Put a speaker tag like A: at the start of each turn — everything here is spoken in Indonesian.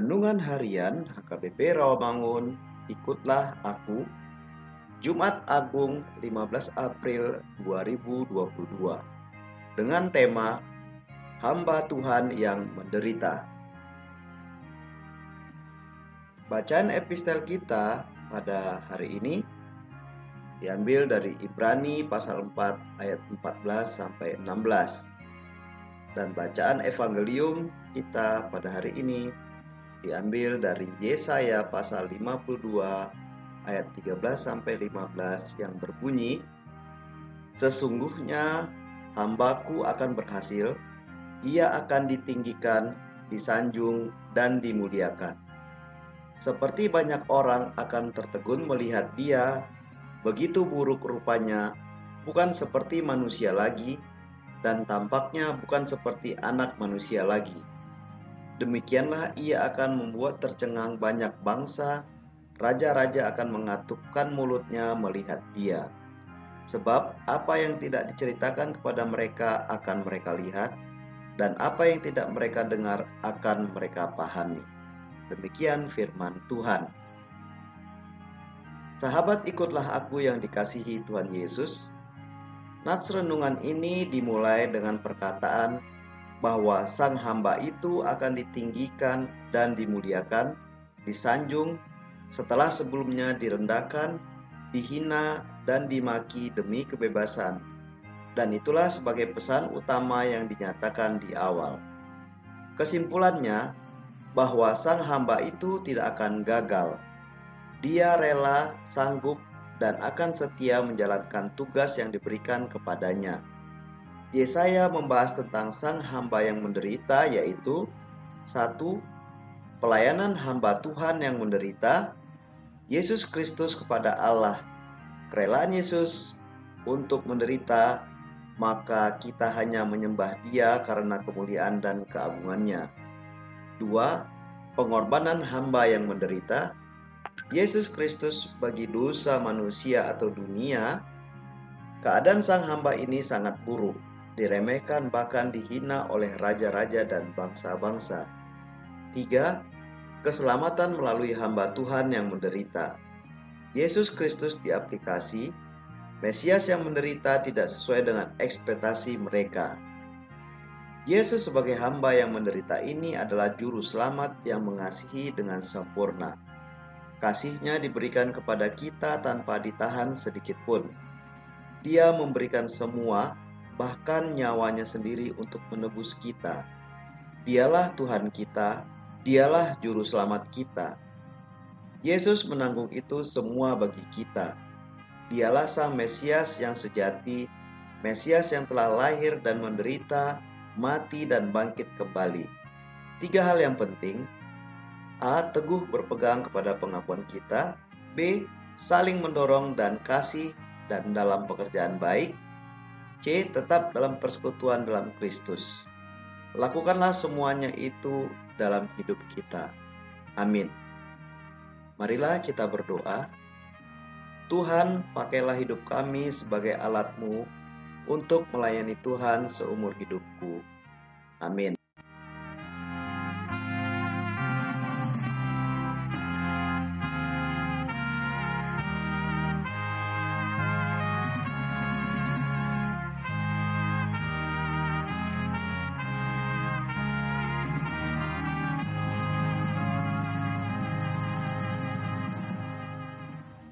A: Renungan Harian HKBP Rawamangun, ikutlah aku. Jumat Agung 15 April 2022. Dengan tema Hamba Tuhan yang menderita. Bacaan epistel kita pada hari ini diambil dari Ibrani pasal 4 ayat 14 sampai 16. Dan bacaan evangelium kita pada hari ini diambil dari Yesaya pasal 52 ayat 13 sampai 15 yang berbunyi Sesungguhnya hambaku akan berhasil ia akan ditinggikan disanjung dan dimuliakan. Seperti banyak orang akan tertegun melihat dia begitu buruk rupanya bukan seperti manusia lagi dan tampaknya bukan seperti anak manusia lagi Demikianlah ia akan membuat tercengang banyak bangsa, raja-raja akan mengatupkan mulutnya melihat dia. Sebab apa yang tidak diceritakan kepada mereka akan mereka lihat, dan apa yang tidak mereka dengar akan mereka pahami. Demikian firman Tuhan. Sahabat ikutlah aku yang dikasihi Tuhan Yesus. Nats renungan ini dimulai dengan perkataan bahwa sang hamba itu akan ditinggikan dan dimuliakan, disanjung setelah sebelumnya direndahkan, dihina, dan dimaki demi kebebasan. Dan itulah sebagai pesan utama yang dinyatakan di awal. Kesimpulannya, bahwa sang hamba itu tidak akan gagal. Dia rela, sanggup, dan akan setia menjalankan tugas yang diberikan kepadanya Yesaya membahas tentang sang hamba yang menderita yaitu satu pelayanan hamba Tuhan yang menderita Yesus Kristus kepada Allah kerelaan Yesus untuk menderita maka kita hanya menyembah dia karena kemuliaan dan keagungannya. Dua pengorbanan hamba yang menderita Yesus Kristus bagi dosa manusia atau dunia keadaan sang hamba ini sangat buruk diremehkan bahkan dihina oleh raja-raja dan bangsa-bangsa. Tiga, keselamatan melalui hamba Tuhan yang menderita. Yesus Kristus diaplikasi, Mesias yang menderita tidak sesuai dengan ekspektasi mereka. Yesus sebagai hamba yang menderita ini adalah juru selamat yang mengasihi dengan sempurna. Kasihnya diberikan kepada kita tanpa ditahan sedikit pun. Dia memberikan semua bahkan nyawanya sendiri untuk menebus kita. Dialah Tuhan kita, dialah juru selamat kita. Yesus menanggung itu semua bagi kita. Dialah sang Mesias yang sejati, Mesias yang telah lahir dan menderita, mati dan bangkit kembali. Tiga hal yang penting. A. Teguh berpegang kepada pengakuan kita. B. Saling mendorong dan kasih dan dalam pekerjaan baik. C. Tetap dalam persekutuan dalam Kristus. Lakukanlah semuanya itu dalam hidup kita. Amin. Marilah kita berdoa. Tuhan, pakailah hidup kami sebagai alatmu untuk melayani Tuhan seumur hidupku. Amin.